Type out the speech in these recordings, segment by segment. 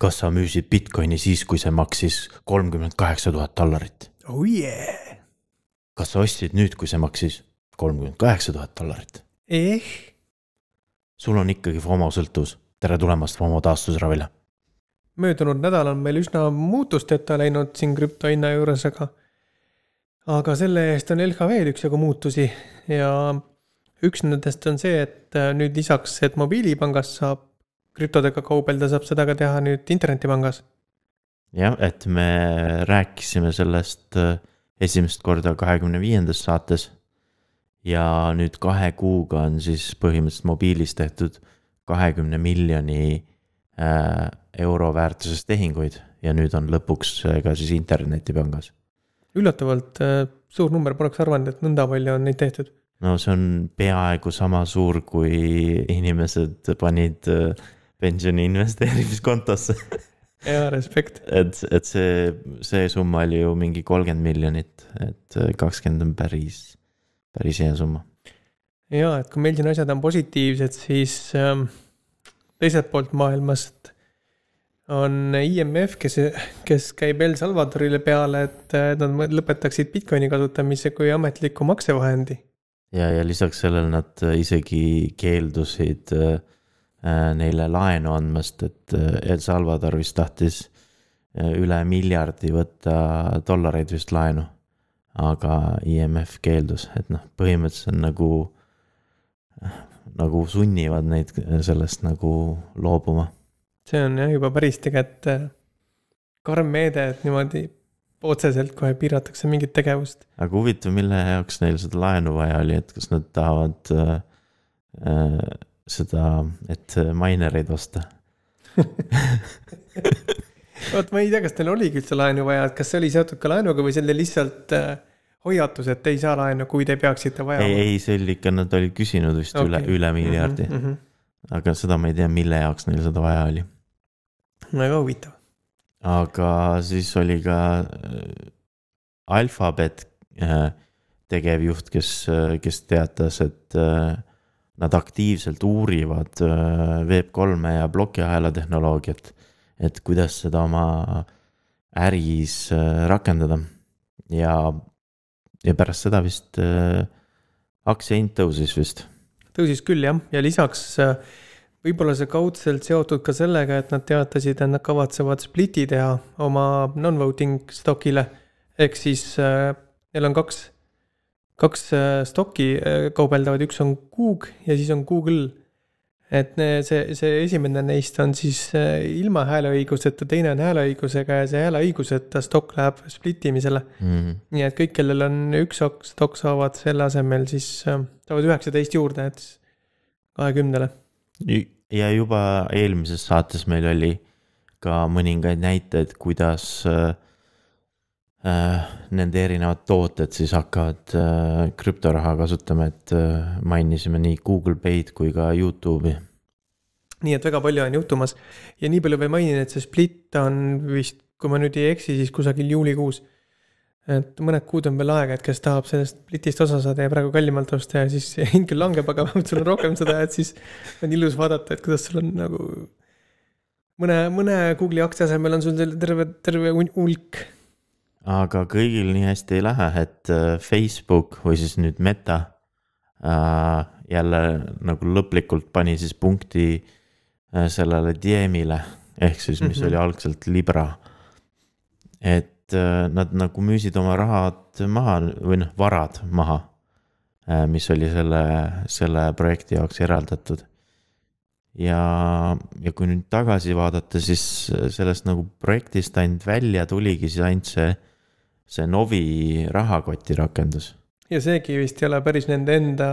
kas sa müüsid Bitcoini siis, kui see maksis kolmkümmend kaheksa tuhat dollarit? oh yeah. kas sa ostsid nüüd, kui see maksis kolmkümmend kaheksa tuhat dollarit? eh, sul on ikkagi FOMO sõltuvus. tere tulemast FOMO taastusravile. möödunud nädal on meil üsna muutusteta läinud siin krüptohinna juures, aga aga selle eest on LHV-l üksjagu muutusi ja üks nendest on see, et nüüd lisaks, et mobiilipangas saab krüptodega kaubelda, saab seda ka teha nüüd internetipangas. jah, et me rääkisime sellest äh, esimest korda kahekümne viiendas saates. ja nüüd kahe kuuga on siis põhimõtteliselt mobiilis tehtud kahekümne miljoni äh, euro väärtuses tehinguid ja nüüd on lõpuks ka siis internetipangas. üllatavalt äh, suur number, poleks arvanud, et nõnda palju on neid tehtud no see on peaaegu sama suur, kui inimesed panid äh, pensioni investeerimiskontosse ja respekt. et, et see, see summa oli ju mingi kolmkümmend miljonit, et äh, kakskümmend on päris, päris hea summa. ja, et kui meil siin asjad on positiivsed, siis ähm, teiselt poolt maailmast on IMF, kes, kes käib El Salvadorile peale, et nad lõpetaksid Bitcoini kasutamise kui ametliku maksevahendi ja, ja lisaks sellele nad äh, isegi keeldusid äh, äh, neile laenu andmast, et El Salvador vist tahtis üle miljardi võtta dollareid vist laenu. aga IMF keeldus, et noh, põhimõtteliselt on nagu, nagu sunnivad neid sellest nagu loobuma. see on jah juba päris tegelikult karm meede, et niimoodi otseselt kohe piiratakse mingit tegevust. aga huvitav, mille jaoks neil seda laenu vaja oli, et kas nad tahavad äh, äh, seda, et minereid osta vot ma ei tea, kas neil oligi üldse laenu vaja, et kas see oli seotud ka laenuga või see oli lihtsalt äh, hoiatus, et ei saa laenu, kui te peaksite vajama? ei, ei, see oli ikka, nad olid küsinud vist okay. üle, üle miljardi mm. -hmm. aga seda ma ei tea, mille jaoks neil seda vaja oli. väga huvitav aga siis oli ka äh, Alphabet äh, tegevjuht, kes, äh, kes teatas, et nad aktiivselt uurivad Web3-e ja plokiahela tehnoloogiat. et kuidas seda oma äris rakendada ja, ja pärast seda vist aktsia hind tõusis vist. tõusis küll jah, ja lisaks äh, võib-olla see kaudselt seotud ka sellega, et nad teatasid, et nad kavatsevad split'i teha oma non-voting stock'ile. ehk siis äh, neil on kaks, kaks äh, stokki äh, kaubeldavad, üks on Coog ja siis on Google. et see, see esimene neist on siis äh, ilma hääleõiguseta, teine on hääleõigusega ja see hääleõiguseta stokk läheb split imisele mm. -hmm. nii et kõik, kellel on üks stokk, saavad selle asemel siis saavad üheksateist juurde, et kahekümnele ja juba eelmises saates meil oli ka mõningaid näiteid, kuidas äh, nende erinevad tooted siis hakkavad äh, krüptoraha kasutama, et äh, mainisime nii Google Pay'd kui ka Youtube'i. nii et väga palju on juhtumas ja nii palju veel mainin, et see split on vist, kui ma nüüd ei eksi, siis kusagil juulikuus et mõned kuud on veel aega, et kes tahab sellest Britist osa saada ja praegu kallimalt osta ja siis hind küll langeb, aga vähemalt sul on rohkem seda, et siis on ilus vaadata, et kuidas sul on nagu. mõne, mõne Google'i aktsia asemel on sul terve, terve hulk. Aga kõigil nii hästi ei lähe, et äh, Facebook või siis nüüd Meta äh, jälle nagu lõplikult pani siis punkti äh, sellele Diemile ehk siis, mis mm -hmm. oli algselt Libra. et et äh, nad nagu müüsid oma rahad maha või noh, varad maha. Äh, mis oli selle, selle projekti jaoks eraldatud. ja, ja kui nüüd tagasi vaadata, siis sellest nagu projektist ainult välja tuligi siis ainult see, see Novi rahakoti rakendus. ja seegi vist ei ole päris nende enda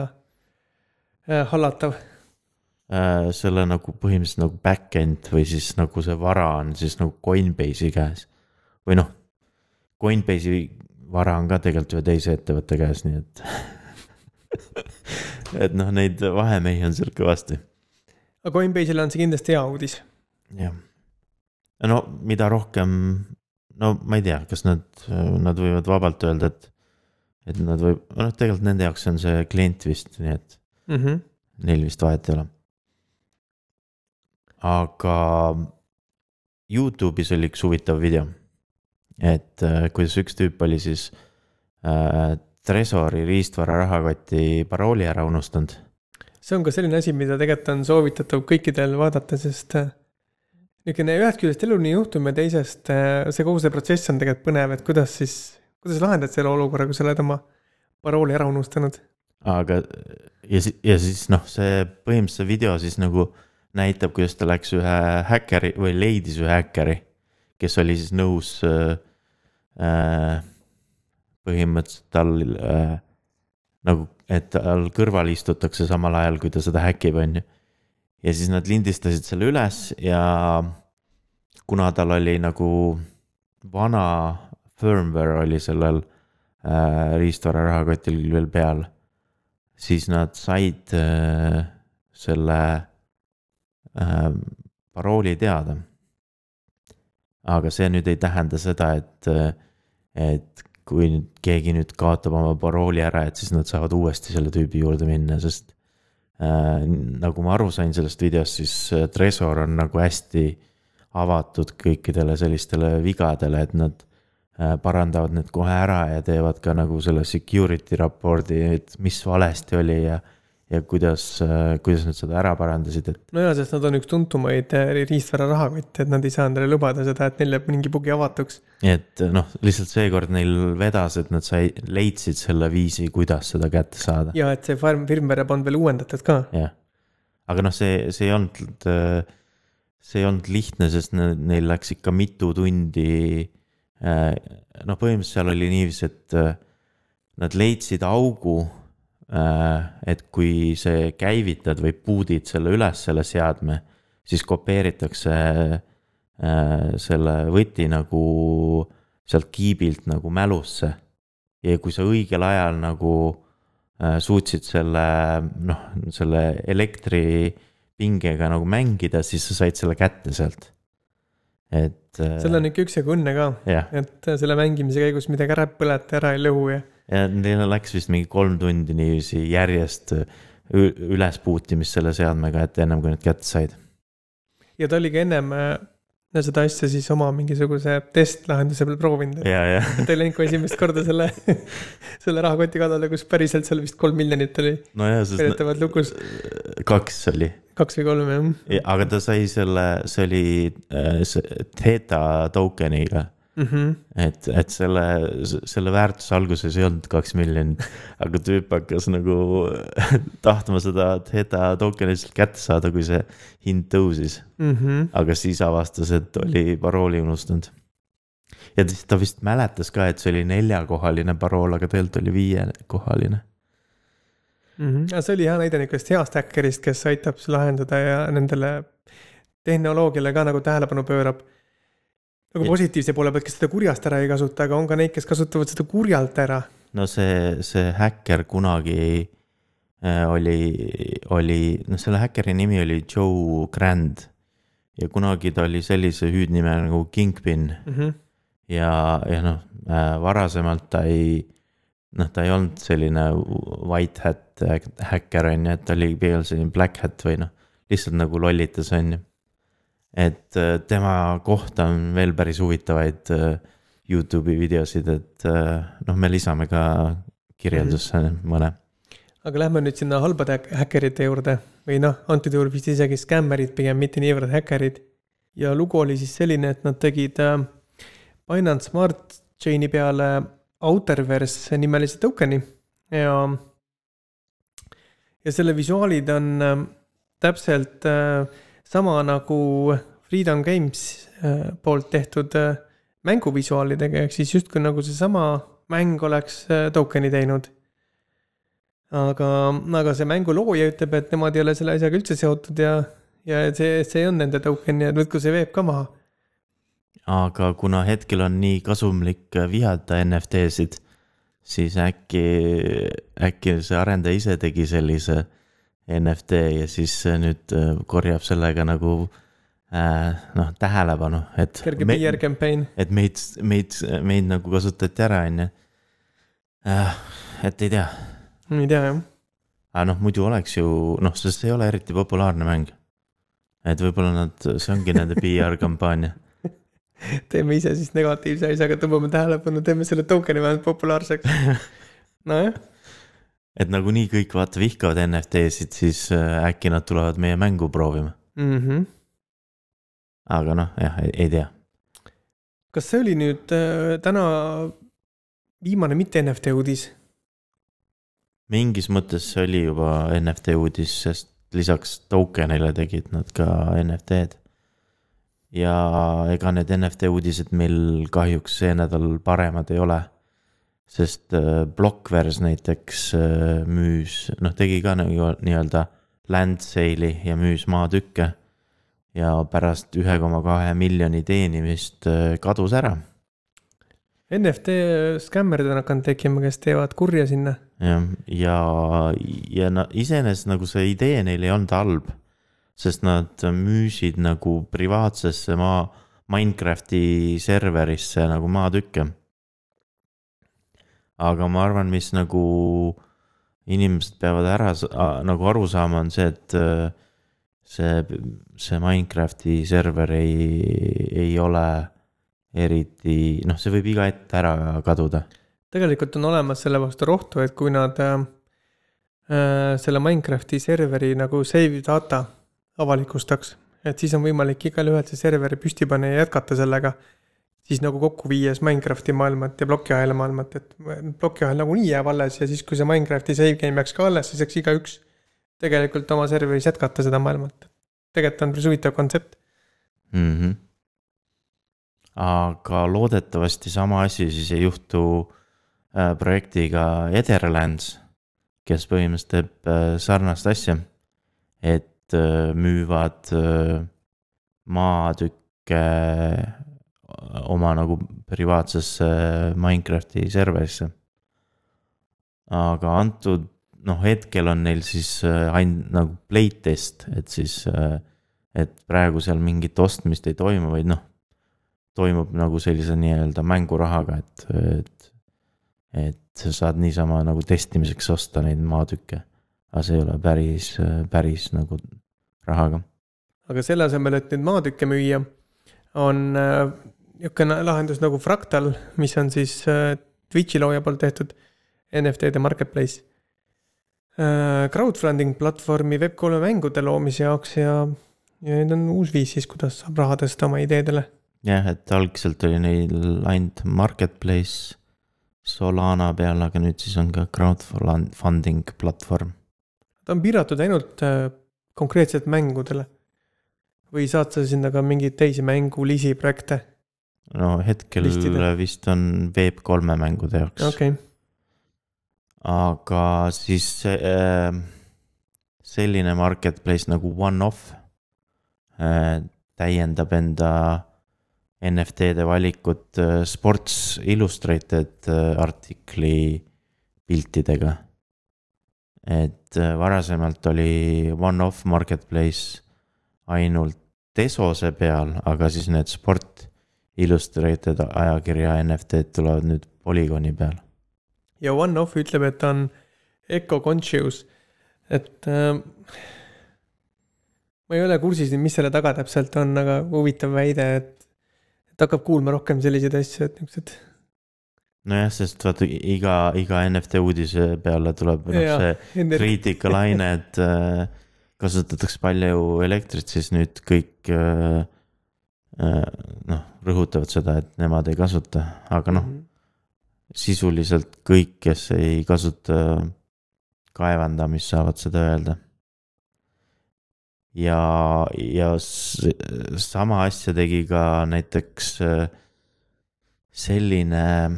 äh, hallatav äh,. selle nagu põhimõtteliselt nagu back-end või siis nagu see vara on siis nagu Coinbase'i käes või noh Coinbase'i vara on ka tegelikult ühe teise ettevõtte käes, nii et et noh, neid vahemehi on seal kõvasti. aga Coinbase'ile on see kindlasti hea uudis. jah. no mida rohkem, no ma ei tea, kas nad, nad võivad vabalt öelda, et, et nad võib, noh, tegelikult nende jaoks on see klient vist, nii et mm -hmm. neil vist vahet ei ole. aga Youtube'is oli üks huvitav video. et äh, kuidas üks tüüp oli siis äh, Tresori riistvara rahakoti parooli ära unustanud. see on ka selline asi, mida tegelikult on soovitatav kõikidel vaadata, sest äh, niisugune ühest küljest eluline juhtum ja teisest äh, see kogu see protsess on tegelikult põnev, et kuidas siis, kuidas lahendad selle olukorra, kui sa oled oma parooli ära unustanud. aga ja ja siis noh, see põhimõtteliselt see video siis nagu näitab, kuidas ta läks ühe häkkeri või leidis ühe häkkeri, kes oli siis nõus äh, äh, põhimõtteliselt tal äh, nagu, et tal kõrval istutakse samal ajal, kui ta seda häkib, on ju. Ja siis nad lindistasid selle üles ja kuna tal oli nagu vana firmware oli sellel äh, riistvara rahakotil veel peal, siis nad said äh, selle äh, parooli teada. aga see nüüd ei tähenda seda, et, et kui nüüd keegi nüüd kaotab oma parooli ära, et siis nad saavad uuesti selle tüübi juurde minna, sest äh, nagu ma aru sain sellest videost, siis äh, Tresor on nagu hästi avatud kõikidele sellistele vigadele, et nad äh, parandavad need kohe ära ja teevad ka nagu selle security raport'i, et mis valesti oli ja ja kuidas, kuidas nad seda ära parandasid, et. nojah, sest nad on üks tuntumaid eh, riistvara rahakotte, et nad ei saa endale lubada seda, et neil jääb mingi bugi avatuks. nii et noh, lihtsalt seekord neil vedas, et nad sai, leidsid selle viisi, kuidas seda kätte saada. ja et see farm, firmware on veel uuendatud ka. jah, aga noh, see, see ei olnud, see ei olnud lihtne, sest neil läks ikka mitu tundi. noh, põhimõtteliselt seal oli niiviisi, et nad leidsid augu Äh, et kui see käivitad või boot'id selle üles, selle seadme, siis kopeeritakse äh, selle võti nagu sealt kiibilt nagu mälusse. ja kui sa õigel ajal nagu äh, suutsid selle noh, selle elektripingega nagu mängida, siis sa said selle kätte sealt. et. seal on ikka üksjagu õnne ka, et selle mängimise käigus midagi ära põleta, ära ei lõhu ja ja neil läks vist mingi kolm tundi niiviisi järjest üles puutimist selle seadmega, et ennem kui nad kätte said. ja ta oli ka ennem äh, seda asja siis oma mingisuguse testlahenduse peal proovinud. ta ei läinud ka esimest korda selle, selle rahakoti kallale, kus päriselt seal vist kolm miljonit oli no. väidetavalt lukus. kaks oli. kaks või kolm jah ja,. aga ta sai selle, see oli äh, Theta token'iga mm. -hmm. et, et selle, selle väärtus alguses ei olnud kaks miljonit, aga tüüp hakkas nagu tahtma seda Theta token'i lihtsalt kätte saada, kui see hind tõusis mm. -hmm. aga siis avastas, et oli parooli unustanud. ja siis ta vist mäletas ka, et see oli neljakohaline parool, aga tegelikult oli viiekohaline mm. -hmm. aga see oli hea näide niisugusest heast häkkerist, kes aitab lahendada ja nendele tehnoloogiale ka nagu tähelepanu pöörab nagu positiivse poole pealt, kes seda kurjast ära ei kasuta, aga on ka neid, kes kasutavad seda kurjalt ära. no see, see häkker kunagi äh, oli, oli, noh, selle häkkeri nimi oli Joe Grand ja kunagi ta oli sellise hüüdnime nagu Kingpin mm. -hmm. ja, ja noh äh,, varasemalt ta ei, noh, ta ei olnud selline white hat häkker on ju, et ta oli pigem selline black hat või noh, lihtsalt nagu lollitas on ju et äh, tema kohta on veel päris huvitavaid äh, Youtube'i videosid, et äh, noh, me lisame ka kirjeldusse mm -hmm. mõne. aga lähme nüüd sinna halbade häkkerite juurde või noh, antud juhul vist isegi skämmerid pigem, mitte niivõrd häkkerid. ja lugu oli siis selline, et nad tegid Binance Smart Chain'i peale Outerverse nimelise token'i ja, ja selle visuaalid on täpselt äh, sama nagu Freedom Games äh, poolt tehtud äh, mänguvisuaalidega, ehk siis justkui nagu seesama mäng oleks äh, token'i teinud. aga, aga see mängu looja ütleb, et nemad ei ole selle asjaga üldse seotud ja, ja see, see on nende token ja võtku see veeb ka maha. aga kuna hetkel on nii kasumlik vihata NFT-sid, siis äkki, äkki see arendaja ise tegi sellise NFT ja siis nüüd äh, korjab sellega nagu äh, noh, tähelepanu, et. kerge PR campaign. et meid, meid, meid nagu kasutati ära, on ju. Äh, et ei tea. ei tea jah. aga noh, muidu oleks ju noh, sest see ei ole eriti populaarne mäng. et võib-olla nad, see ongi nende PR kampaania teeme ise siis negatiivse asjaga, tõmbame tähelepanu, teeme selle token'i vähemalt populaarseks. nojah, et nagunii kõik vaata vihkavad NFT-sid, siis äh, äkki nad tulevad meie mängu proovima. mhmh. aga noh, jah, ei tea. kas see oli nüüd äh, täna viimane mitte NFT uudis? mingis mõttes see oli juba NFT uudis, sest lisaks token'ile tegid nad ka NFT-d. ja ega need NFT uudised meil kahjuks see nädal paremad ei ole. Sest äh, Blockverse näiteks äh, müüs, noh, tegi ka nagu nii-öelda land sale'i ja müüs maatükke. ja pärast ühe koma kahe miljoni teenimist äh, kadus ära NFT skämmerid on hakanud tekkima, kes teevad kurja sinna. jah, ja, ja no iseenesest nagu see idee neil ei olnud halb, sest nad müüsid nagu privaatsesse maa, Minecrafti serverisse nagu maatükke. Aga ma arvan, mis nagu inimesed peavad ära nagu aru saama, on see, et äh, see, see Minecrafti server ei, ei ole eriti, noh, see võib iga hetk ära kaduda tegelikult on olemas selle vastu rohtu, et kui nad äh, äh, selle Minecrafti serveri nagu save data avalikustaks, et siis on võimalik igalühel see serveri püsti panna ja jätkata sellega. Siis nagu kokku viies Minecrafti maailmat ja plokiahela maailmat, et plokiahel nagunii jääb alles ja siis, kui see Minecrafti save game jääks ka alles, siis saaks igaüks tegelikult oma serveris jätkata seda maailmat. tegelikult on päris huvitav kontsept. mm. -hmm. aga loodetavasti sama asi siis ei juhtu äh, projektiga Ederlands, kes põhimõtteliselt teeb äh, sarnast asja. et äh, müüvad maatükke oma nagu privaatsesse Minecrafti serverisse. aga antud noh, hetkel on neil siis äh, ainult nagu playtest, et siis äh, et praegu seal mingit ostmist ei toimu, vaid noh, toimub nagu sellise nii-öelda mängurahaga, et, et, et sa saad niisama nagu testimiseks osta neid maatükke. aga see ei ole päris, päris nagu rahaga. aga selle asemel, et nüüd maatükke müüa, on äh, niisugune lahendus nagu Fractal, mis on siis äh, Twitch'i looja poolt tehtud NFT-de marketplace äh,. Crowdfunding platvormi Web3 mängude loomise jaoks ja, ja nüüd on uus viis siis, kuidas saab raha tõsta oma ideedele. jah, et algselt oli neil ainult marketplace Solana peal, aga nüüd siis on ka crowdfunding platvorm. ta on piiratud ainult äh, konkreetselt mängudele. või saad sa sinna ka mingeid teisi mängulisi projekte, no hetkel Listida. vist on Web3 mängude jaoks okay., aga siis äh, selline marketplace nagu One-Off äh, täiendab enda NFT-de valikut äh, Sports Illustrated äh, artikli piltidega. et äh, varasemalt oli One-Off marketplace ainult Tesose peal, aga siis need Sport Illustrated ajakirja NFT-d tulevad nüüd Polygoni peal. ja One-Off ütleb, et ta on eco-conscious, et äh, ma ei ole kursis, mis selle taga täpselt on, aga huvitav väide, et, et hakkab kuulma rohkem selliseid asju, et niisugused nojah, sest vaata iga, iga NFT uudise peale tuleb noh, see kriitikalaine, et äh, kasutatakse palju elektrit, siis nüüd kõik äh, noh, rõhutavad seda, et nemad ei kasuta, aga noh, Mhm. sisuliselt kõik, kes ei kasuta kaevandamist, saavad seda öelda. ja, ja sama asja tegi ka näiteks äh, selline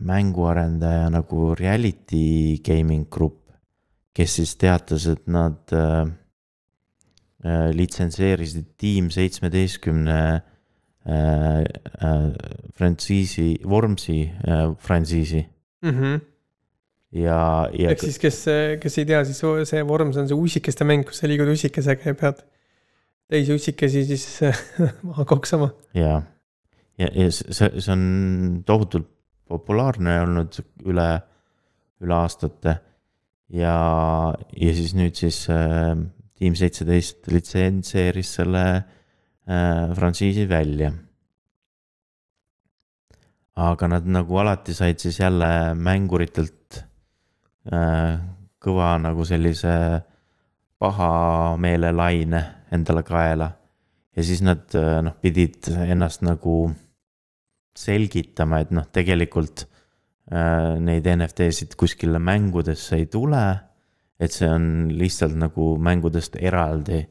mänguarendaja nagu Reality Gaming Group, kes siis teatas, et nad äh, äh, litsenseerisid Team seitsmeteistkümne äh, äh, frantsiisi, Wormsi äh, frantsiisi mm. -hmm. ja, ja ehk siis, kes, kes ei tea, siis see Worms on see ussikeste mäng, kus sa liigud ussikesega ja pead teisi ussikesi siis maha koksama. ja, ja, ja see, see on tohutult populaarne olnud üle, üle aastate. ja, ja siis nüüd siis Team seitseteist litsenseeris selle äh, frantsiisi välja. aga nad nagu alati said siis jälle mänguritelt äh, kõva nagu sellise pahameelelaine endale kaela. ja siis nad äh, noh, pidid ennast nagu selgitama, et noh, tegelikult äh, neid NFT-sid kuskile mängudesse ei tule. Et see on lihtsalt nagu mängudest eraldi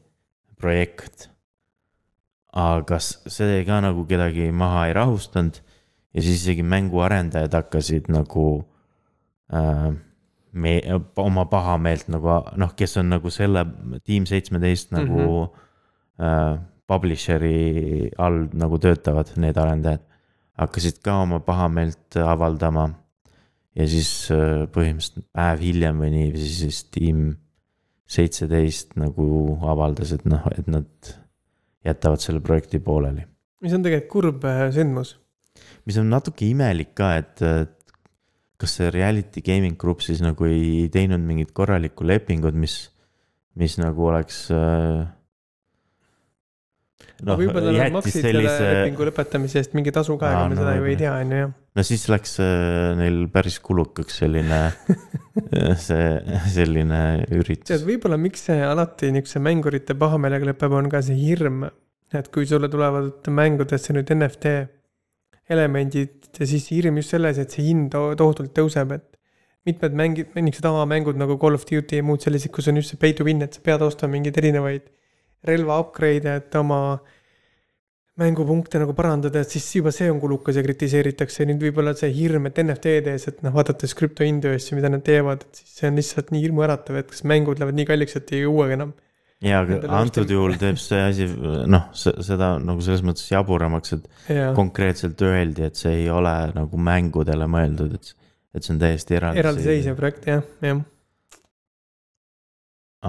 projekt. aga see ka nagu kedagi maha ei rahustanud ja siis isegi mänguarendajad hakkasid nagu äh, me, oma pahameelt nagu noh, kes on nagu selle Team seitsmeteist nagu mm -hmm. äh, publisher'i all nagu töötavad, need arendajad. hakkasid ka oma pahameelt avaldama. Ja siis äh, põhimõtteliselt päev hiljem või nii, siis Team seitseteist nagu avaldas, et noh, et nad jätavad selle projekti pooleli. mis on tegelikult kurb äh, sündmus mis on natuke imelik ka, et kas see Reality Gaming Group siis nagu ei teinud mingit korralikku lepingut, mis, mis nagu oleks äh, no, võib-olla nad maksid sellise... lepingu lõpetamise eest mingi tasu ka, ega me no, seda ju ei tea, on ju, jah. no siis läks äh, neil päris kulukaks selline see, selline üritus. tead, võib-olla miks see alati niisuguse mängurite pahameelega lõpeb, on ka see hirm, et kui sulle tulevad mängudesse nüüd NFT elemendid ja siis hirm just selles, et see hind tohutult tõuseb, et mitmed mängid, niisugused avamängud nagu Call of Duty ja muud sellised, kus on just see pay to win, et sa pead ostma mingeid erinevaid relva upgrade'e, et oma mängupunkte nagu parandada, et siis juba see on kulukas ja kritiseeritakse nüüd võib-olla see hirm, et NFT-de ees, et noh, vaadates krüptohindu ja asju, mida nad teevad, et siis see on lihtsalt nii hirmuäratav, et kas mängud lähevad nii kalliks, et ei jõuagi enam ja, aga antud juhul teeb see asi noh, seda nagu selles mõttes jaburamaks, et ja. konkreetselt öeldi, et see ei ole nagu mängudele mõeldud, et, et see on täiesti eraldi. eraldiseisev projekt jah, jah.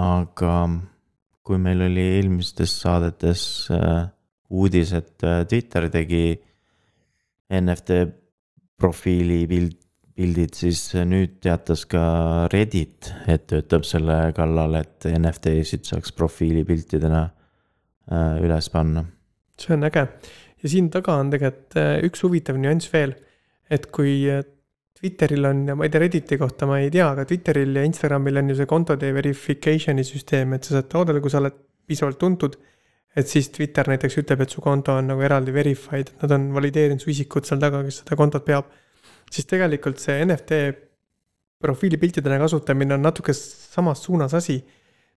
aga kui meil oli eelmistes saadetes äh, uudis, et äh, Twitter tegi NFT profiili pilt pildid, siis nüüd teatas ka Reddit, et töötab selle kallal, et NFT-sid saaks profiilipiltidena äh, üles panna. see on äge ja siin taga on tegelikult üks huvitav nüanss veel, et kui Twitteril on, ma ei tea, Redditi kohta ma ei tea, aga Twitteril ja Instagramil on ju see kontode verification'i süsteem, et sa saad taotleda, kui sa oled piisavalt tuntud. et siis Twitter näiteks ütleb, et su konto on nagu eraldi verified, et nad on valideerinud su isikut seal taga, kes seda kontot peab siis tegelikult see NFT profiilipiltidena kasutamine on natuke samas suunas asi.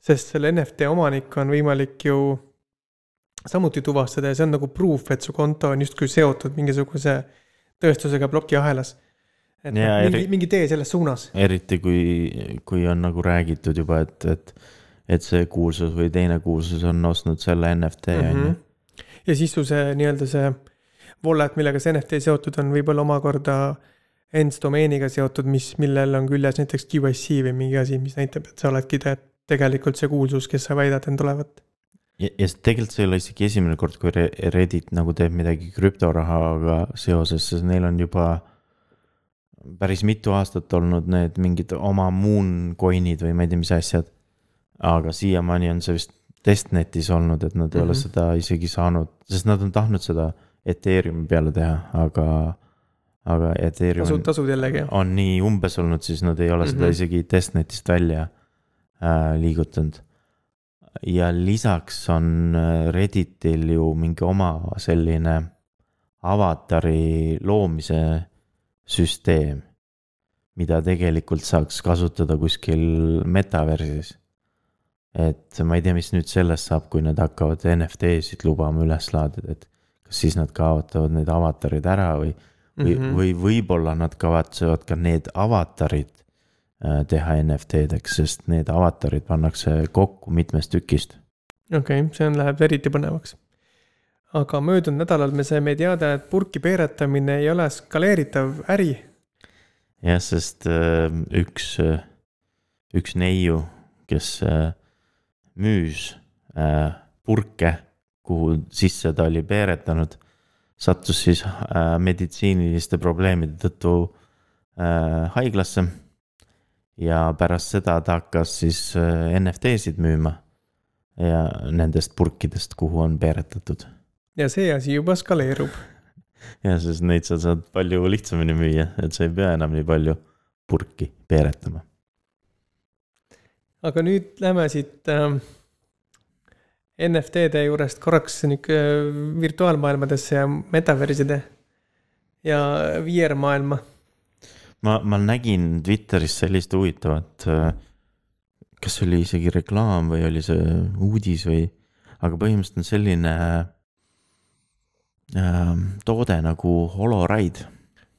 sest selle NFT omanikku on võimalik ju samuti tuvastada ja see on nagu proof, et su konto on justkui seotud mingisuguse tõestusega plokiahelas. Et ja, mingi, mingi tee selles suunas. eriti kui, kui on nagu räägitud juba, et, et, et see kuulsus või teine kuulsus on ostnud selle NFT on mm -hmm. ju. ja siis su see nii-öelda see wallet, millega see NFT seotud on, võib-olla omakorda ends domeeniga seotud, mis, millel on küljes näiteks QIC või mingi asi, mis näitab, et sa oledki te, tegelikult see kuulsus, kes sa väidad end olevat. ja, ja tegelikult see ei ole isegi esimene kord, kui Reddit nagu teeb midagi krüptorahaga seoses, sest neil on juba päris mitu aastat olnud need mingid oma moon coin'id või ma ei tea, mis asjad. aga siiamaani on see vist testnetis olnud, et nad ei mm -hmm. ole mhm. seda isegi saanud, sest nad on tahtnud seda Ethereumi peale teha, aga aga Ethereum tasud, tasud jällegi. on nii umbes olnud, siis nad ei ole mm -hmm. seda isegi testnetist välja äh, liigutanud. ja lisaks on äh, Redditil ju mingi oma selline avatari loomise süsteem, mida tegelikult saaks kasutada kuskil metaversis. et ma ei tea, mis nüüd sellest saab, kui nad hakkavad NFT-sid lubama üles laadida, et kas siis nad kaotavad need avatarid ära või või mm, -hmm. või võib-olla nad kavatsevad ka need avatarid äh, teha NFT-deks, sest need avatarid pannakse kokku mitmest tükist. okei okay,, see on, läheb eriti põnevaks. Aga möödunud nädalal me saime teada, et purki peeretamine ei ole skaleeritav äri. jah, sest äh, üks, äh, üks neiu, kes müüs purke, kuhu sisse ta oli peeretanud sattus siis äh, meditsiiniliste probleemide tõttu äh, haiglasse. ja pärast seda ta hakkas siis äh, NFT-sid müüma ja nendest purkidest, kuhu on peeretatud. Ja see asi juba skaleerub. ja sest neid sa saad palju lihtsamini müüa, et sa ei pea enam nii palju purki peeretama. aga nüüd lähme siit ähm, NFT-de juurest korraks nihuke virtuaalmaailmadesse ja metaverside ja VR-maailma. ma, ma nägin Twitteris sellist huvitavat, kas see oli isegi reklaam või oli see uudis või, aga põhimõtteliselt on selline äh, toode nagu Holoride.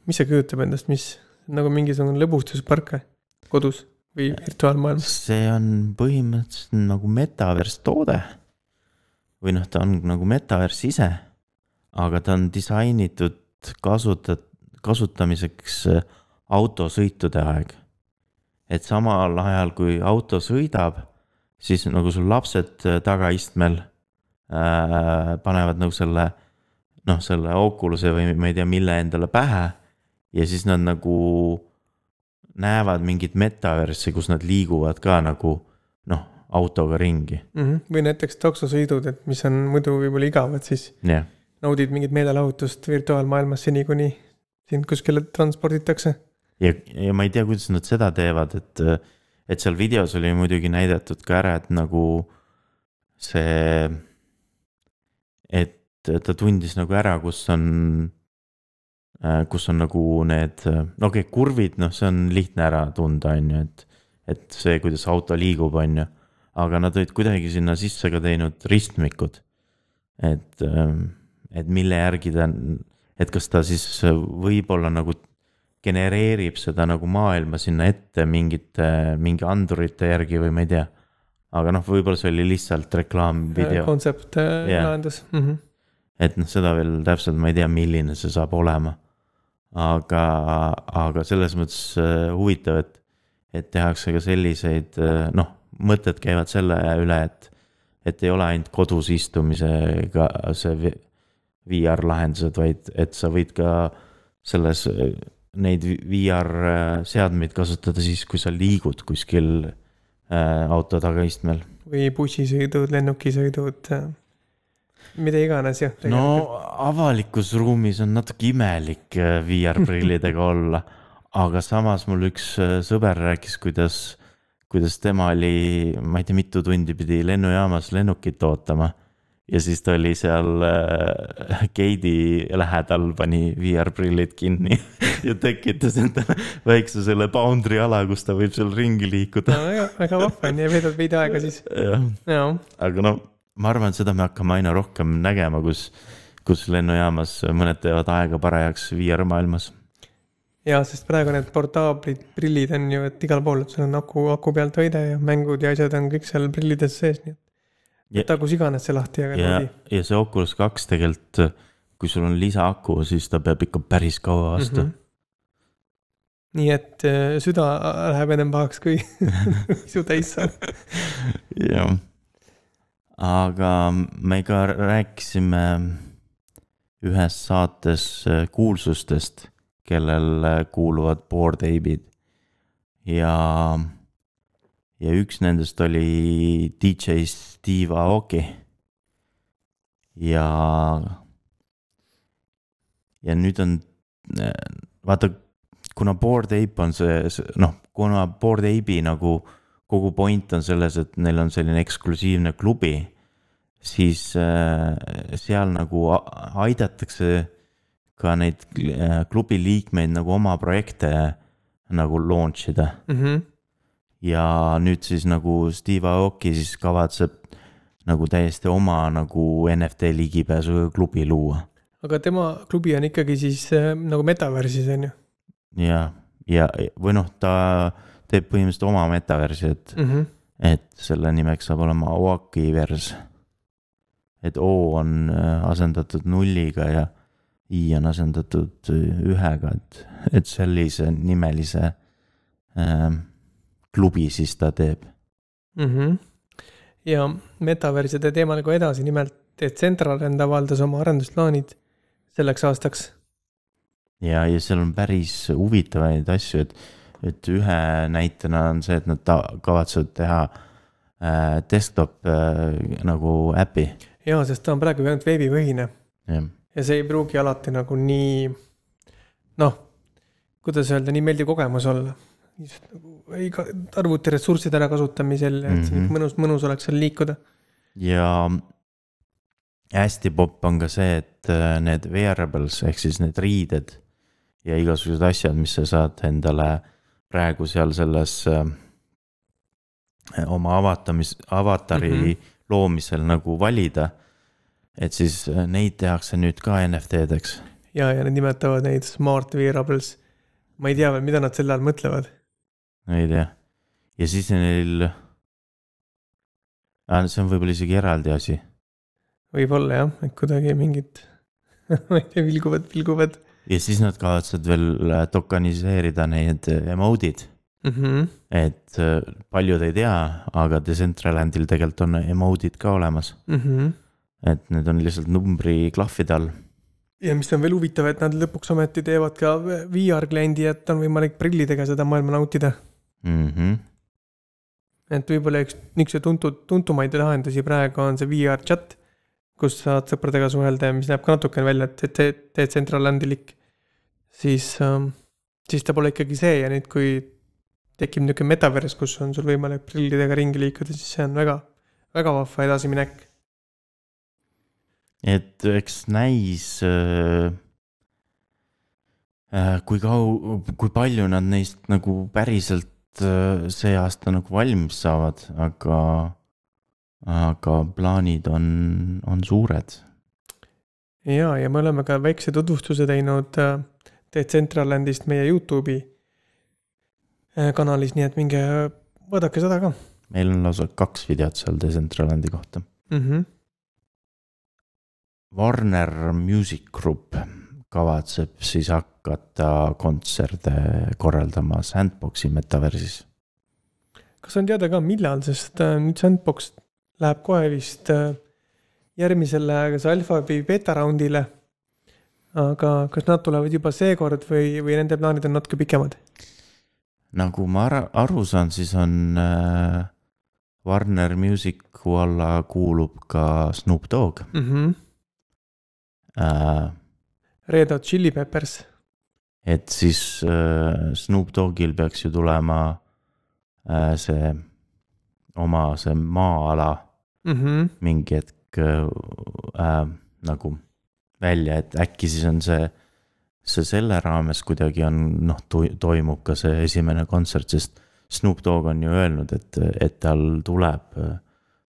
mis see kujutab endast, mis nagu mingisugune lõbustuspark kodus või virtuaalmaailmas? see on põhimõtteliselt nagu metaverse toode. või noh, ta on nagu metaverse ise, aga ta on disainitud kasutat-, kasutamiseks äh, autosõitude aeg. et samal ajal, kui auto sõidab, siis nagu sul lapsed äh, tagaistmel äh, panevad nagu selle noh, selle Oculus'e või ma ei tea, mille endale pähe ja siis nad nagu näevad mingit metaversi, kus nad liiguvad ka nagu noh, autoga ringi, Mm -hmm. või näiteks taksosõidud, et mis on muidu võib-olla igavad, siis jah. naudid mingit meelelahutust virtuaalmaailmas seni, kuni sind kuskile transporditakse. ja, ja ma ei tea, kuidas nad seda teevad, et, et seal videos oli muidugi näidatud ka ära, et nagu see, et ta tundis nagu ära, kus on, kus on nagu need, no okei okay,, kurvid, noh, see on lihtne ära tunda, on ju, et, et see, kuidas auto liigub, on ju. aga nad olid kuidagi sinna sisse ka teinud ristmikud. et, et mille järgi ta, et kas ta siis võib-olla nagu genereerib seda nagu maailma sinna ette mingite, mingi andurite järgi või ma ei tea. aga noh, võib-olla see oli lihtsalt reklaamvideo, kontsept Jah. yeah. lahendus mm. -hmm. Et noh, seda veel täpselt ma ei tea, milline see saab olema. aga, aga selles mõttes äh, huvitav, et, et tehakse ka selliseid äh, noh, mõtted käivad selle üle, et, et ei ole ainult kodus istumisega see vi- VR lahendused, vaid et sa võid ka selles, neid VR seadmeid kasutada siis, kui sa liigud kuskil äh, auto tagaistmel. või bussisõidud, lennukisõidud, mida iganes jah. no avalikus ruumis on natuke imelik äh, VR-prillidega olla, aga samas mul üks äh, sõber rääkis, kuidas, kuidas tema oli, ma ei tea, mitu tundi pidi lennujaamas lennukit ootama ja siis ta oli seal äh, gate'i lähedal, pani VR-prillid kinni ja tekitas endale väikse selle boundary ala, kus ta võib seal ringi liikuda. no väga, vahva on ja veedad veidi aega siis, jah, aga no ma arvan, et seda me hakkame aina rohkem nägema, kus, kus lennujaamas mõned teevad aega parajaks VR-maailmas. jaa, sest praegu need portaablid prillid on ju, et igal pool, et sul on aku, aku pealt hoide ja mängud ja asjad on kõik seal prillides sees, nii et Ja- võta kus iganes see lahti ja ja naudi., ja see Oculus kaks tegelikult, kui sul on lisaaku, siis ta peab ikka päris kaua vastu mm. Mhm. nii et äh, süda läheb ennem pahaks, kui su täis saab. -hmm. jah, aga me ka rääkisime ühes saates äh, kuulsustest, kellel äh, kuuluvad Bored Ape'id ja, ja üks nendest oli DJ Steve Aoki. ja, ja nüüd on, vaata, kuna Bored Ape on see, see, noh, kuna Bored Ape'i nagu kogu point on selles, et neil on selline eksklusiivne klubi, siis äh, seal nagu aidatakse ka neid äh, klubi liikmeid nagu oma projekte nagu launch ida Mm -hmm. ja nüüd siis nagu Steve Aoki siis kavatseb nagu täiesti oma nagu NFT ligipääsu klubi luua. Aga tema klubi on ikkagi siis äh, nagu metaversis on ju? Ja, ja, või noh, ta teeb põhimõtteliselt oma metaversi, et, mm. -hmm. et selle nimeks saab olema Oakivers. et O on äh, asendatud nulliga ja I on asendatud äh, ühega, et, et sellise nimelise äh, klubi siis ta teeb. Mm -hmm. ja metaverside teemal ka edasi, nimelt Decentraland avaldas oma arendusplaanid selleks aastaks. ja, ja seal on päris huvitavaid asju, et, et ühe näitena on see, et nad kavatsevad teha äh, desktop äh, nagu äpi, jaa, sest ta on praegu ainult veebipõhine ja see ei pruugi alati nagu nii noh, kuidas öelda, nii meeldiv kogemus olla. nagu ei ka arvutiressursside ärakasutamisel, et mm -hmm. mõnus, mõnus oleks seal liikuda. ja hästi popp on ka see, et äh, need wearables ehk siis need riided ja igasugused asjad, mis sa saad endale praegu seal selles äh, oma avatamis, avatari mm -hmm. loomisel nagu valida. et siis äh, neid tehakse nüüd ka NFT-deks. ja, ja nad nimetavad neid smart wearables. ma ei tea veel, mida nad selle all mõtlevad. ei tea, ja siis neil see on võib-olla isegi eraldi asi. võib-olla jah, et kuidagi mingid ma ei tea, vilguvad, vilguvad. Ja siis nad kavatsevad veel äh, dokaniseerida need emode'id mm. -hmm. et äh, paljud ei tea, aga Decentralandil tegelikult on emode'id ka olemas mm. -hmm. et need on lihtsalt numbri klahvide all. ja mis on veel huvitav, et nad lõpuks ometi teevad ka VR kliendi, et on võimalik prillidega seda maailma nautida mm. -hmm. et võib-olla üks niisuguse tuntud, tuntumaid lahendusi praegu on see VR chat, kus saad sõpradega suhelda ja mis näeb ka natukene välja, et Decentralandilik, siis ähm, siis ta pole ikkagi see ja nüüd, kui tekib niisugune metaverse, kus on sul võimalik prillidega ringi liikuda, siis see on väga, väga vahva edasiminek. et eks näis äh, äh,, kui kau-, kui palju nad neist nagu päriselt äh, see aasta nagu valmis saavad, aga, aga plaanid on, on suured. ja, ja me oleme ka väikse tutvustuse teinud äh, Decentralandist meie Youtube'i Äh, kanalis, nii et minge vaadake seda ka. meil on lausa kaks videot seal Decentralandi kohta mm. -hmm. Warner Music Group kavatseb siis hakata kontserte korraldama Sandboxi metaversis. kas on teada ka, millal, sest äh, nüüd Sandbox läheb kohe vist äh, järgmisele, kas alfa või beeta raundile. aga kas nad tulevad juba seekord või, või nende plaanid on natuke pikemad? nagu ma aru, aru saan, siis on äh, Warner Musicu alla kuulub ka Snoop Dogg mm. -hmm. Äh, Red Hot Chili Peppers. et siis äh, Snoop Doggil peaks ju tulema äh, see oma see maa-ala mm -hmm. mingi hetk äh, äh, nagu välja, et äkki siis on see see selle raames kuidagi on noh, toimub ka see esimene kontsert, sest Snoop Dogg on ju öelnud, et, et tal tuleb äh,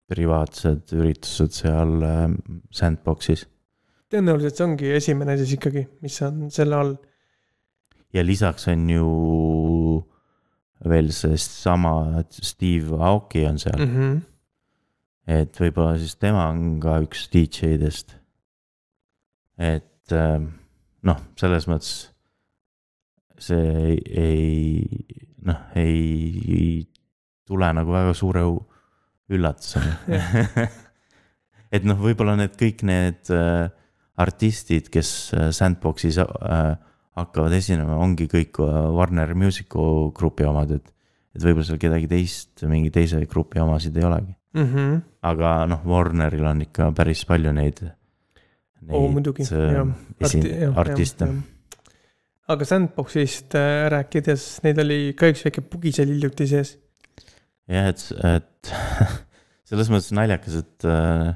privaatsed üritused seal äh, Sandboxis. tõenäoliselt see ongi esimene siis ikkagi, mis on selle all. ja lisaks on ju veel seesama Steve Aoki on seal mm. -hmm. Et võib-olla siis tema on ka üks DJ-dest. et äh, noh, selles mõttes see ei, ei noh, ei tule nagu väga suure üllatusena et noh, võib-olla need kõik need äh, artistid, kes äh, Sandboxis äh, hakkavad esinema, ongi kõik äh, Warner Musicu grupi omad, et. et võib-olla seal kedagi teist, mingi teise grupi omasid ei olegi mm. -hmm. aga noh, Warneril on ikka päris palju neid oo, muidugi, äh, jah. artiste. aga Sandboxist äh, rääkides, neid oli ka üks väike bugi seal hiljuti sees. jah, et, et selles mõttes naljakas, et äh,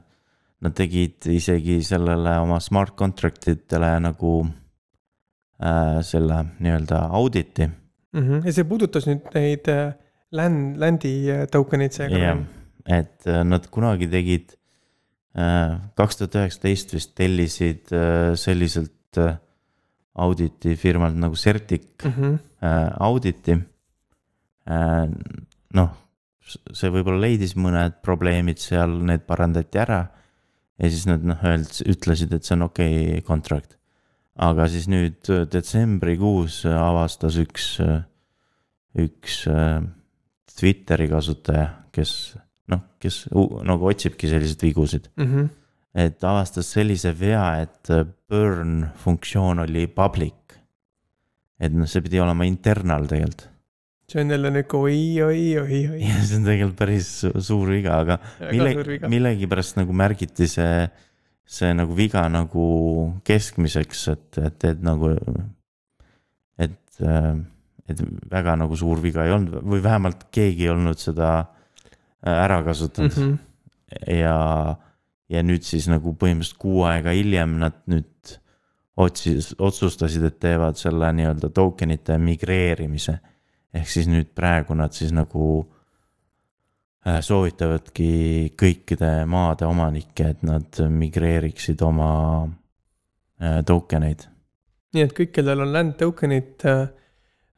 nad tegid isegi sellele oma smart contract itele nagu äh, selle nii-öelda auditi mm. -hmm. ja see puudutas nüüd neid land'i äh, token eid seega. jah, et äh, nad kunagi tegid kaks tuhat üheksateist vist tellisid äh, selliselt äh, auditi firmalt nagu Certic mm -hmm. auditi. noh, see võib-olla leidis mõned probleemid seal, need parandati ära. ja siis nad noh, ütlesid, et see on okei okay contract. aga siis nüüd detsembrikuus avastas üks, üks Twitteri kasutaja, kes noh, kes nagu otsibki selliseid vigusid mm. -hmm. et avastas sellise vea, et äh, burn funktsioon oli public. et noh, see pidi olema internal tegelikult. see on jälle nihuke oi, oi, oi, oi. see on tegelikult päris suur viga, aga mille, millegipärast nagu märgiti see, see nagu viga nagu keskmiseks, et, et teed nagu, et, et väga nagu suur viga ei olnud või vähemalt keegi ei olnud seda ära kasutanud mm. -hmm. ja, ja nüüd siis nagu põhimõtteliselt kuu aega hiljem nad nüüd otsis, otsustasid, et teevad selle nii-öelda tokenite migreerimise. ehk siis nüüd praegu nad siis nagu Äh, soovitavadki kõikide maade omanikke, et nad migreeriksid oma äh, token eid. nii et kõik, kellel on land token'id, äh,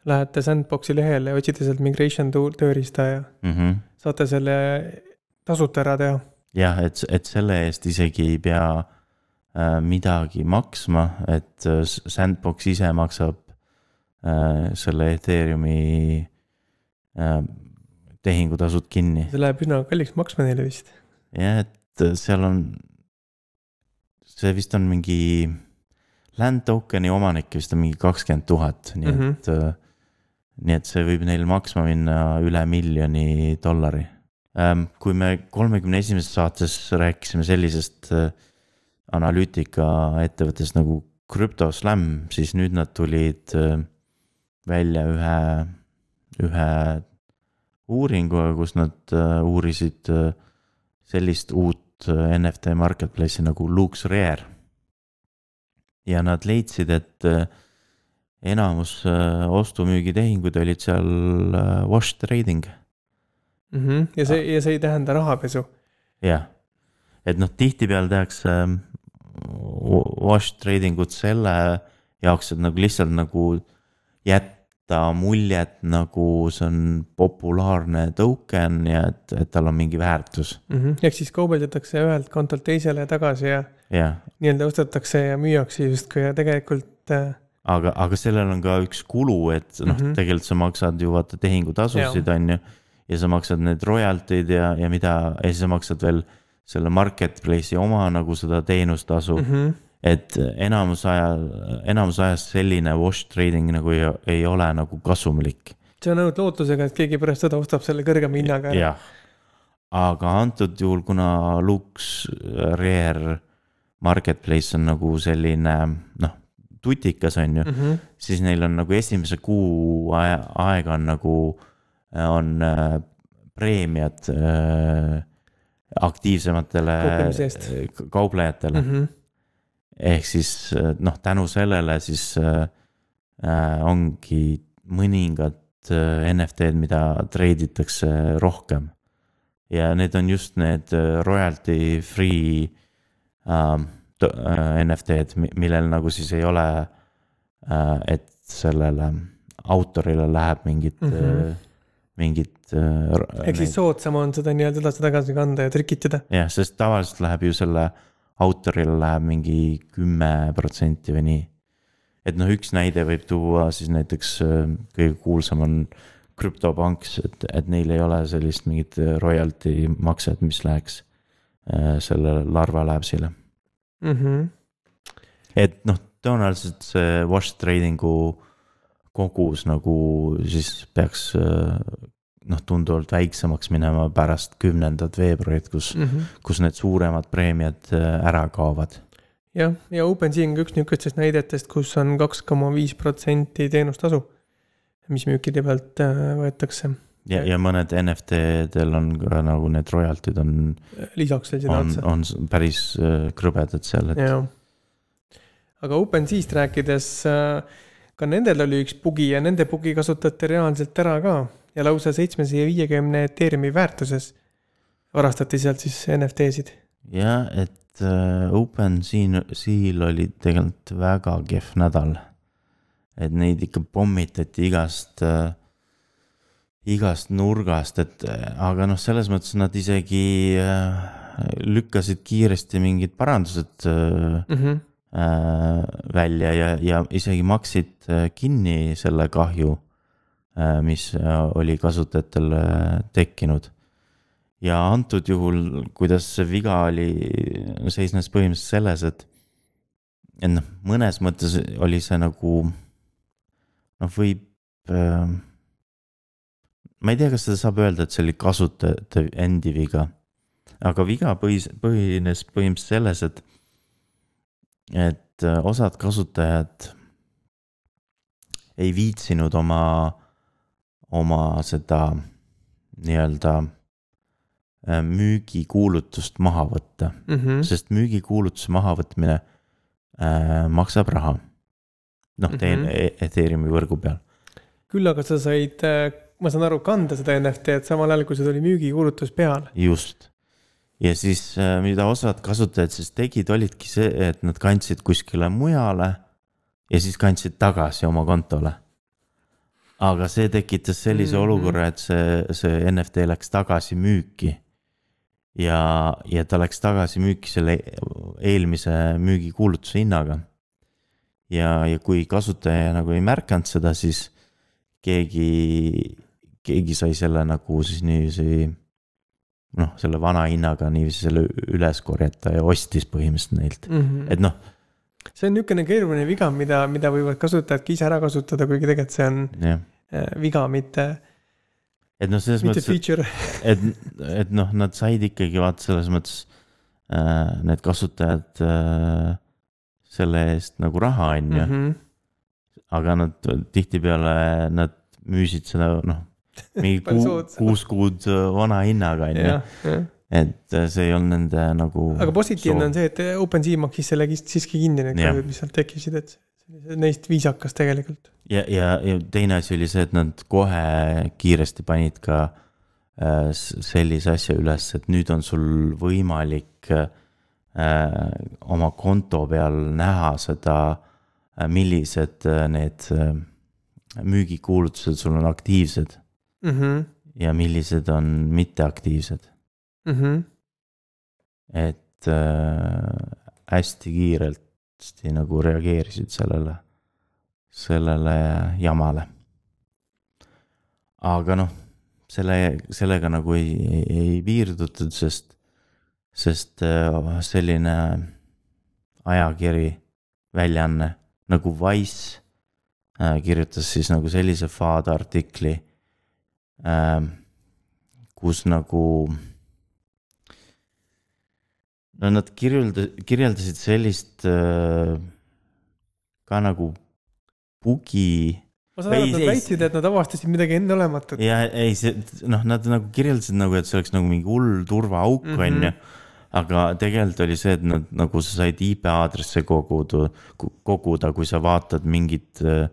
lähete Sandboxi lehele ja otsite sealt migration tööriista ja mm -hmm. Saate selle tasuta ära teha. jah, et, et selle eest isegi ei pea äh, midagi maksma, et Sandbox ise maksab äh, selle Ethereumi äh, tehingutasud kinni. see läheb üsna kalliks maksma neile vist. jah, et seal on, see vist on mingi, land token'i omanik vist on mingi kakskümmend tuhat, nii mm -hmm. et äh, nii et see võib neil maksma minna üle miljoni dollari. Ähm, kui me kolmekümne esimeses saates rääkisime sellisest äh, analüütikaettevõttest nagu CryptoSlam, siis nüüd nad tulid äh, välja ühe, ühe uuringuga, kus nad äh, uurisid sellist uut NFT marketplace'i nagu Lux Rare. ja nad leidsid, et enamus ostu-müügitehinguid olid seal wash trading mm. -hmm. ja see, ja see ei tähenda rahapesu. jah, et noh, tihtipeale tehakse wash trading ut selle jaoks, et nagu lihtsalt nagu jät-, jätta muljet, nagu see on populaarne token ja et, et tal on mingi väärtus mm. -hmm. ehk siis kaubeldatakse ühelt kontolt teisele tagasi ja yeah. nii-öelda ostetakse ja müüakse justkui ja tegelikult äh.... aga, aga sellel on ka üks kulu, et noh mm -hmm., tegelikult sa maksad ju vaata tehingutasusid, on ju. ja sa maksad need royalty'd ja, ja mida, ja siis sa maksad veel selle marketplace'i oma nagu seda teenustasu mm. -hmm et enamus ajal, enamus ajast selline wash trading nagu ei, ei ole nagu kasumlik. see on ainult lootusega, et keegi pärast seda ostab selle kõrgema hinnaga. jah, aga antud juhul, kuna Lux Rare Marketplace on nagu selline noh, tutikas on ju mm, -hmm. siis neil on nagu esimese kuu aega on nagu, on äh, preemiad äh, aktiivsematele kauplejatele mm. -hmm ehk siis noh, tänu sellele siis äh, äh ongi mõningad äh, NFT-d, mida treiditakse rohkem. ja need on just need äh, royalty free äh, äh NFT-d, millel nagu siis ei ole äh,, et sellele autorile läheb mingit mm, -hmm. äh, mingit äh,. ehk siis soodsam on seda nii-öelda edasi-tagasi kanda ja trikitada. jah, sest tavaliselt läheb ju selle äh, autorile läheb mingi kümme protsenti või nii. et noh, üks näide võib tuua siis näiteks äh, kõige kuulsam on krüptopanks, et, et neil ei ole sellist mingit royalty makset, mis läheks äh, sellele Larva Labsile mm. -hmm. et noh, tõenäoliselt see wash trading'u kogus nagu siis peaks äh, noh, tunduvalt väiksemaks minema pärast kümnendat veebruarit, kus mm, -hmm. kus need suuremad preemiad äh, ära kaovad. jah, ja OpenSea on ka üks niisugustest näidetest, kus on kaks koma viis protsenti teenustasu, mis müükide pealt äh, võetakse. Ja, ja mõned NFT-del on ka nagu need royalty'd on. lisaks sinna otsa. on päris äh, krõbedad seal, et. aga OpenSea'st rääkides, ka nendel oli üks bugi ja nende bugi kasutati reaalselt ära ka ja lausa seitsmesaja viiekümne Ethereumi väärtuses varastati sealt siis NFT-sid. jah, et äh, OpenSea'l oli tegelikult väga kehv nädal. et neid ikka pommitati igast äh,, igast nurgast, et äh, aga noh, selles mõttes nad isegi äh, lükkasid kiiresti mingid parandused mm. -hmm. Välja ja, ja isegi maksid kinni selle kahju mis oli kasutajatel tekkinud. ja antud juhul, kuidas see viga oli, seisnes põhimõtteliselt selles, et, et noh, mõnes mõttes oli see nagu noh, võib. Ma ei tea, kas seda saab öelda, et see oli kasutajate endi viga. aga viga põhis, põhines põhimõtteliselt selles, et, et äh, osad kasutajad ei viitsinud oma, oma seda nii-öelda äh, müügikuulutust maha võtta mm. -hmm. sest müügikuulutuse mahavõtmine äh, maksab raha. noh, mm. -hmm. Ethereumi võrgu peal, küll aga sa said, ma saan aru, kanda seda NFT-d samal ajal, kui sul oli müügikuulutus peal. just. ja siis, mida osad kasutajad siis tegid, olidki see, et nad kandsid kuskile mujale ja siis kandsid tagasi oma kontole. aga see tekitas sellise mm. -hmm. olukorra, et see, see NFT läks tagasi müüki. ja, ja ta läks tagasi müüki selle eelmise müügikuulutuse hinnaga. ja, ja kui kasutaja nagu ei märganud seda, siis keegi, keegi sai selle nagu siis niiviisi noh, selle vana hinnaga niiviisi selle üles korjata ja ostis põhimõtteliselt neilt, et noh, see on niisugune keeruline viga, mida, mida võivad kasutajad ka ise ära kasutada, kuigi tegelikult see on jah, äh, viga, mitte, et noh, selles mitte mõttes, feature. et, et noh, nad said ikkagi vaata selles mõttes äh, need kasutajad äh, selle eest nagu raha, on ju, Mhm. aga nad tihtipeale nad müüsid seda noh, mingi kuu, kuus kuud äh, vana hinnaga, on ju, jah, jah. et äh, see ei olnud nende nagu. aga positiivne on see, et OpenSea maksis selle siiski kinni, need kahjud, mis sealt tekkisid, et neist viisakas tegelikult. ja, ja, ja teine asi oli see, et nad kohe kiiresti panid ka äh, sellise asja üles, et nüüd on sul võimalik äh, oma konto peal näha seda, millised äh, need äh, müügikuulutused sul on aktiivsed Mhm, ja millised on mitteaktiivsed, mhm. et äh, hästi kiiresti nagu reageerisid sellele, sellele jamale. aga noh, selle, sellega nagu ei, ei, ei piirdutud, sest, sest äh, selline ajakiri, väljaanne nagu Wise äh, kirjutas siis nagu sellise faadartikli äh,, kus nagu no nad kirjelda-, kirjeldasid sellist äh, ka nagu bugi ma saan aru, et nad väitsid, et nad avastasid midagi enneolematut. ja ei, see noh, nad nagu kirjeldasid nagu, et see oleks nagu mingi hull turvaauk Mhm. on ju. aga tegelikult oli see, et nad nagu sa said IP aadresse koguda, koguda, kui sa vaatad mingit äh,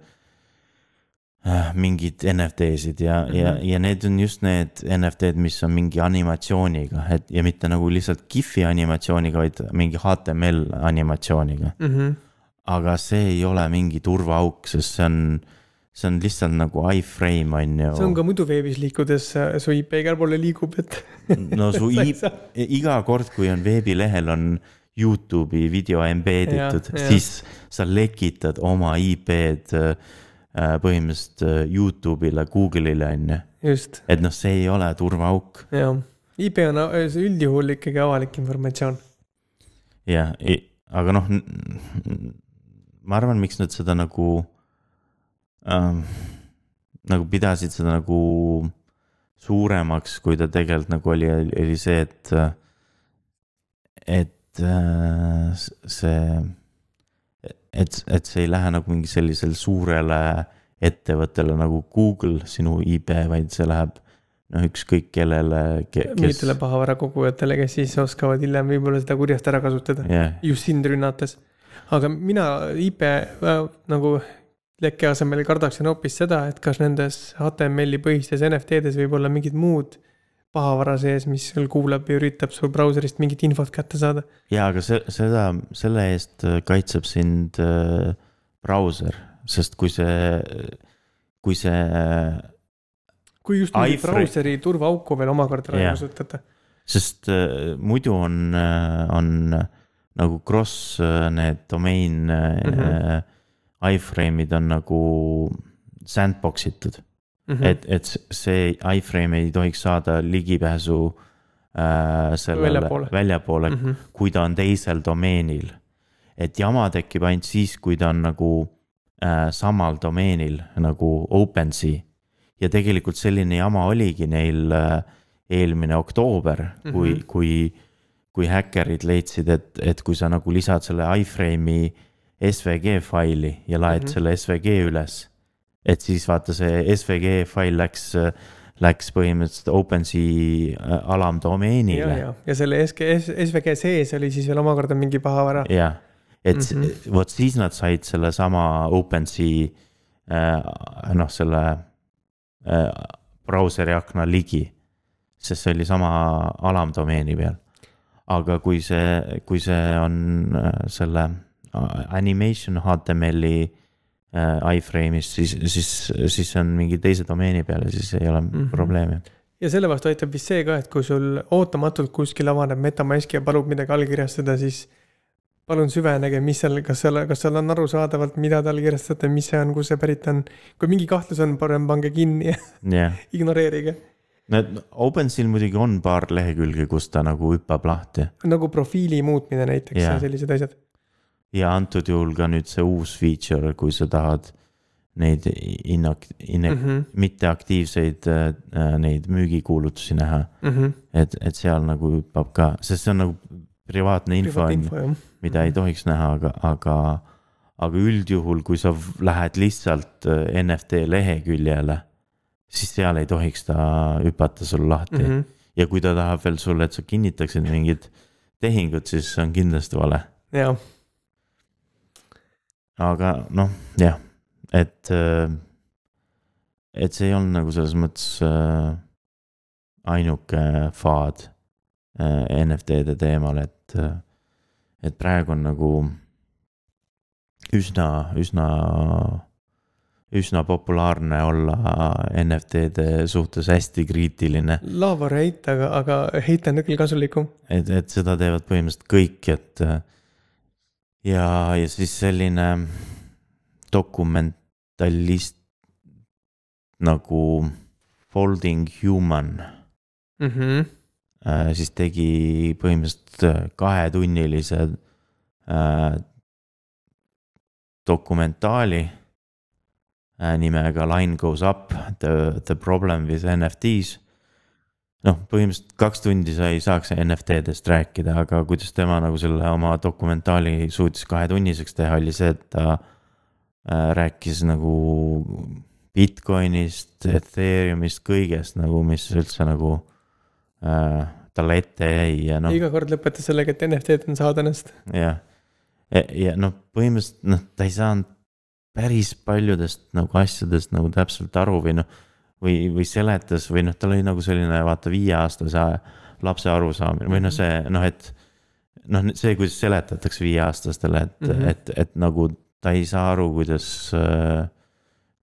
äh, mingid NFT-sid ja mm, -hmm. ja, Mhm. ja need on just need NFT-d, mis on mingi animatsiooniga, et ja mitte nagu lihtsalt GIF-i animatsiooniga, vaid mingi HTML animatsiooniga. Mhm. aga see ei ole mingi turvaauk, sest see on, see on lihtsalt nagu iframe on ju. see on ka muidu veebis liikudes, su IP igal poole liigub, et. no su Sa ei i- saa-, iga kord, kui on veebilehel on Youtube'i video embed itud siis sa lekitad oma IP-d äh, põhimõtteliselt äh, Youtube'ile, Google'ile on ju. et noh, see ei ole turvaauk jah. IP on üldjuhul ikkagi avalik informatsioon. ja, aga noh, ma arvan, miks nad seda nagu ähm,, nagu pidasid seda nagu suuremaks, kui ta tegelikult nagu oli, oli see, et, et äh, see, et, et see ei lähe nagu mingi sellisele suurele ettevõttele nagu Google sinu IP, vaid see läheb noh, ükskõik kellele ke,, kes mingitele. pahavara-kogujatele, kes siis oskavad hiljem võib-olla seda kurjasti ära kasutada. jah, just sind rünnates. aga mina IP äh, nagu lekke asemel kardaksin hoopis seda, et kas nendes HTML-i põhistes NFT-des võib olla mingid muud pahavara sees, mis sul kuulab ja üritab sul brauserist mingit infot kätte saada. ja aga see, seda, selle eest äh, kaitseb sind äh, brauser, sest kui see, kui see äh, kui just iFrame- brauseri turvaauku veel omakorda ära kasutada. sest muidu on, on nagu cross need domain mm. -hmm. iframe'id on nagu sandbox itud mm, Mhm. -hmm. et, et see iframe ei tohiks saada ligipääsu äh, sellele Väljapoole. väljapoole mm, Mhm. -hmm. kui ta on teisel domeenil. et jama tekib ainult siis, kui ta on nagu äh, samal domeenil nagu OpenSea ja tegelikult selline jama oligi neil äh, eelmine oktoober mm, -hmm. kui Mhm., kui, kui häkkerid leidsid, et, et kui sa nagu lisad selle iframe'i SVG faili ja laed mm Mhm. -hmm. selle SVG üles, et siis vaata see SVG fail läks, läks põhimõtteliselt OpenSea äh, ja, alamdomeenile. ja, ja selle SG, SVG sees oli siis veel omakorda mingi pahavara. jah, et mm. -hmm. vot siis nad said sellesama OpenSea äh, noh, selle äh, brauseri akna ligi. sest see oli sama alamdomeeni peal. aga kui see, kui see on äh, selle äh, animation HTML-i iframe'is, siis, siis, siis on mingi teise domeeni peal ja siis ei ole mm. -hmm. probleemi. ja selle vastu aitab vist see ka, et kui sul ootamatult kuskil avaneb MetaMask ja palub midagi allkirjastada, siis palun süvenege, mis seal, kas seal, kas seal on arusaadavalt, mida te allkirjastate, mis see on, kust see pärit on. kui mingi kahtlus on, parem pange kinni ja jah, ignoreerige. need OpenSeal muidugi on paar lehekülge, kus ta nagu hüppab lahti nagu profiili muutmine näiteks Jaa. ja sellised asjad. Ja antud juhul ka nüüd see uus feature, kui sa tahad neid innak-, inne- mm, Mhm, -hmm. mitteaktiivseid äh, neid müügikuulutusi näha, mhm. et, et seal nagu hüppab ka, sest see on nagu privaatne info on ju, jah. mida ei tohiks näha, aga, aga, aga üldjuhul, kui sa lähed lihtsalt äh, NFT leheküljele, siis seal ei tohiks ta hüpata sul lahti mm. -hmm. Mhm. ja kui ta tahab veel sulle, et sa kinnitaksid mingit tehingut, siis see on kindlasti vale jaa, aga noh, jah, et, et see ei olnud nagu selles mõttes äh, ainuke faad äh, NFT-de teemal, et, et praegu on nagu üsna, üsna, üsna populaarne olla NFT-de suhtes hästi kriitiline. laavar heit, aga, aga heit on küll kasulikum. et, et seda teevad põhimõtteliselt kõik, et äh, ja, ja siis selline dokumentalist nagu Folding Human Mhm. äh, siis tegi põhimõtteliselt äh, kahetunnilise äh, dokumentaali äh, nimega Line goes up, the, the problem with NFT-s. noh, põhimõtteliselt kaks tundi sa ei saaks NFT-dest rääkida, aga kuidas tema nagu selle oma dokumentaali suutis kahetunniseks teha, oli see, et ta äh, rääkis nagu Bitcoinist, Ethereumist, kõigest nagu, mis üldse nagu äh, talle ette jäi ja noh. iga kord lõpetas sellega, et NFT-d on saadanast. jah, ja, ja noh, põhimõtteliselt noh, ta ei saanud päris paljudest nagu asjadest nagu täpselt aru või noh, või, või seletas või noh, tal oli nagu selline vaata viieaastase lapse arusaamine või noh, see noh, et noh, see, kuidas seletatakse viieaastastele, et mm. -hmm. et, et nagu ta ei saa aru, kuidas,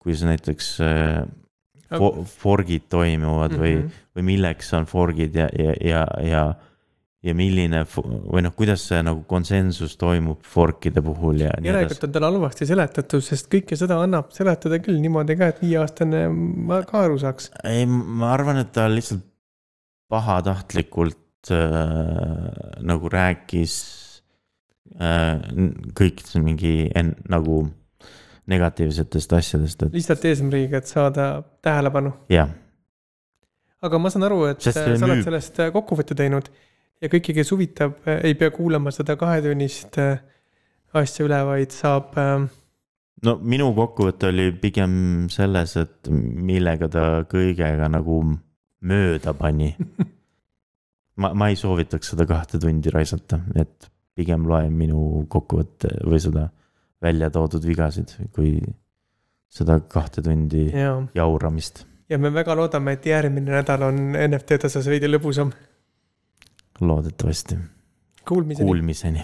kuidas näiteks äh, fo- forg'id toimuvad mm -hmm. või, Mhm. või milleks on forg'id ja, ja, ja, ja ja milline või noh, kuidas see nagu konsensus toimub fork'ide puhul ja järelikult on tal halvasti seletatud, sest kõike seda annab seletada küll niimoodi ka, et viieaastane ka aru saaks. ei, ma arvan, et ta lihtsalt pahatahtlikult äh, nagu rääkis äh, kõik mingi en, nagu negatiivsetest asjadest, et lihtsalt eesmärgiga, et saada tähelepanu. jah, aga ma saan aru, et Sest sa oled müüb. sellest äh, kokkuvõtte teinud ja kõiki, kes huvitab, ei pea kuulama seda kahetunnist äh, asja üle, vaid saab äh, no minu kokkuvõte oli pigem selles, et millega ta kõigega nagu mööda pani. ma, ma ei soovitaks seda kahte tundi raisata, et pigem loe minu kokkuvõtte või seda välja toodud vigasid, kui seda kahte tundi ja, jauramist. ja me väga loodame, et järgmine nädal on NFT-d osas veidi lõbusam. loodetavasti, Kuulmiseni. kuulmiseni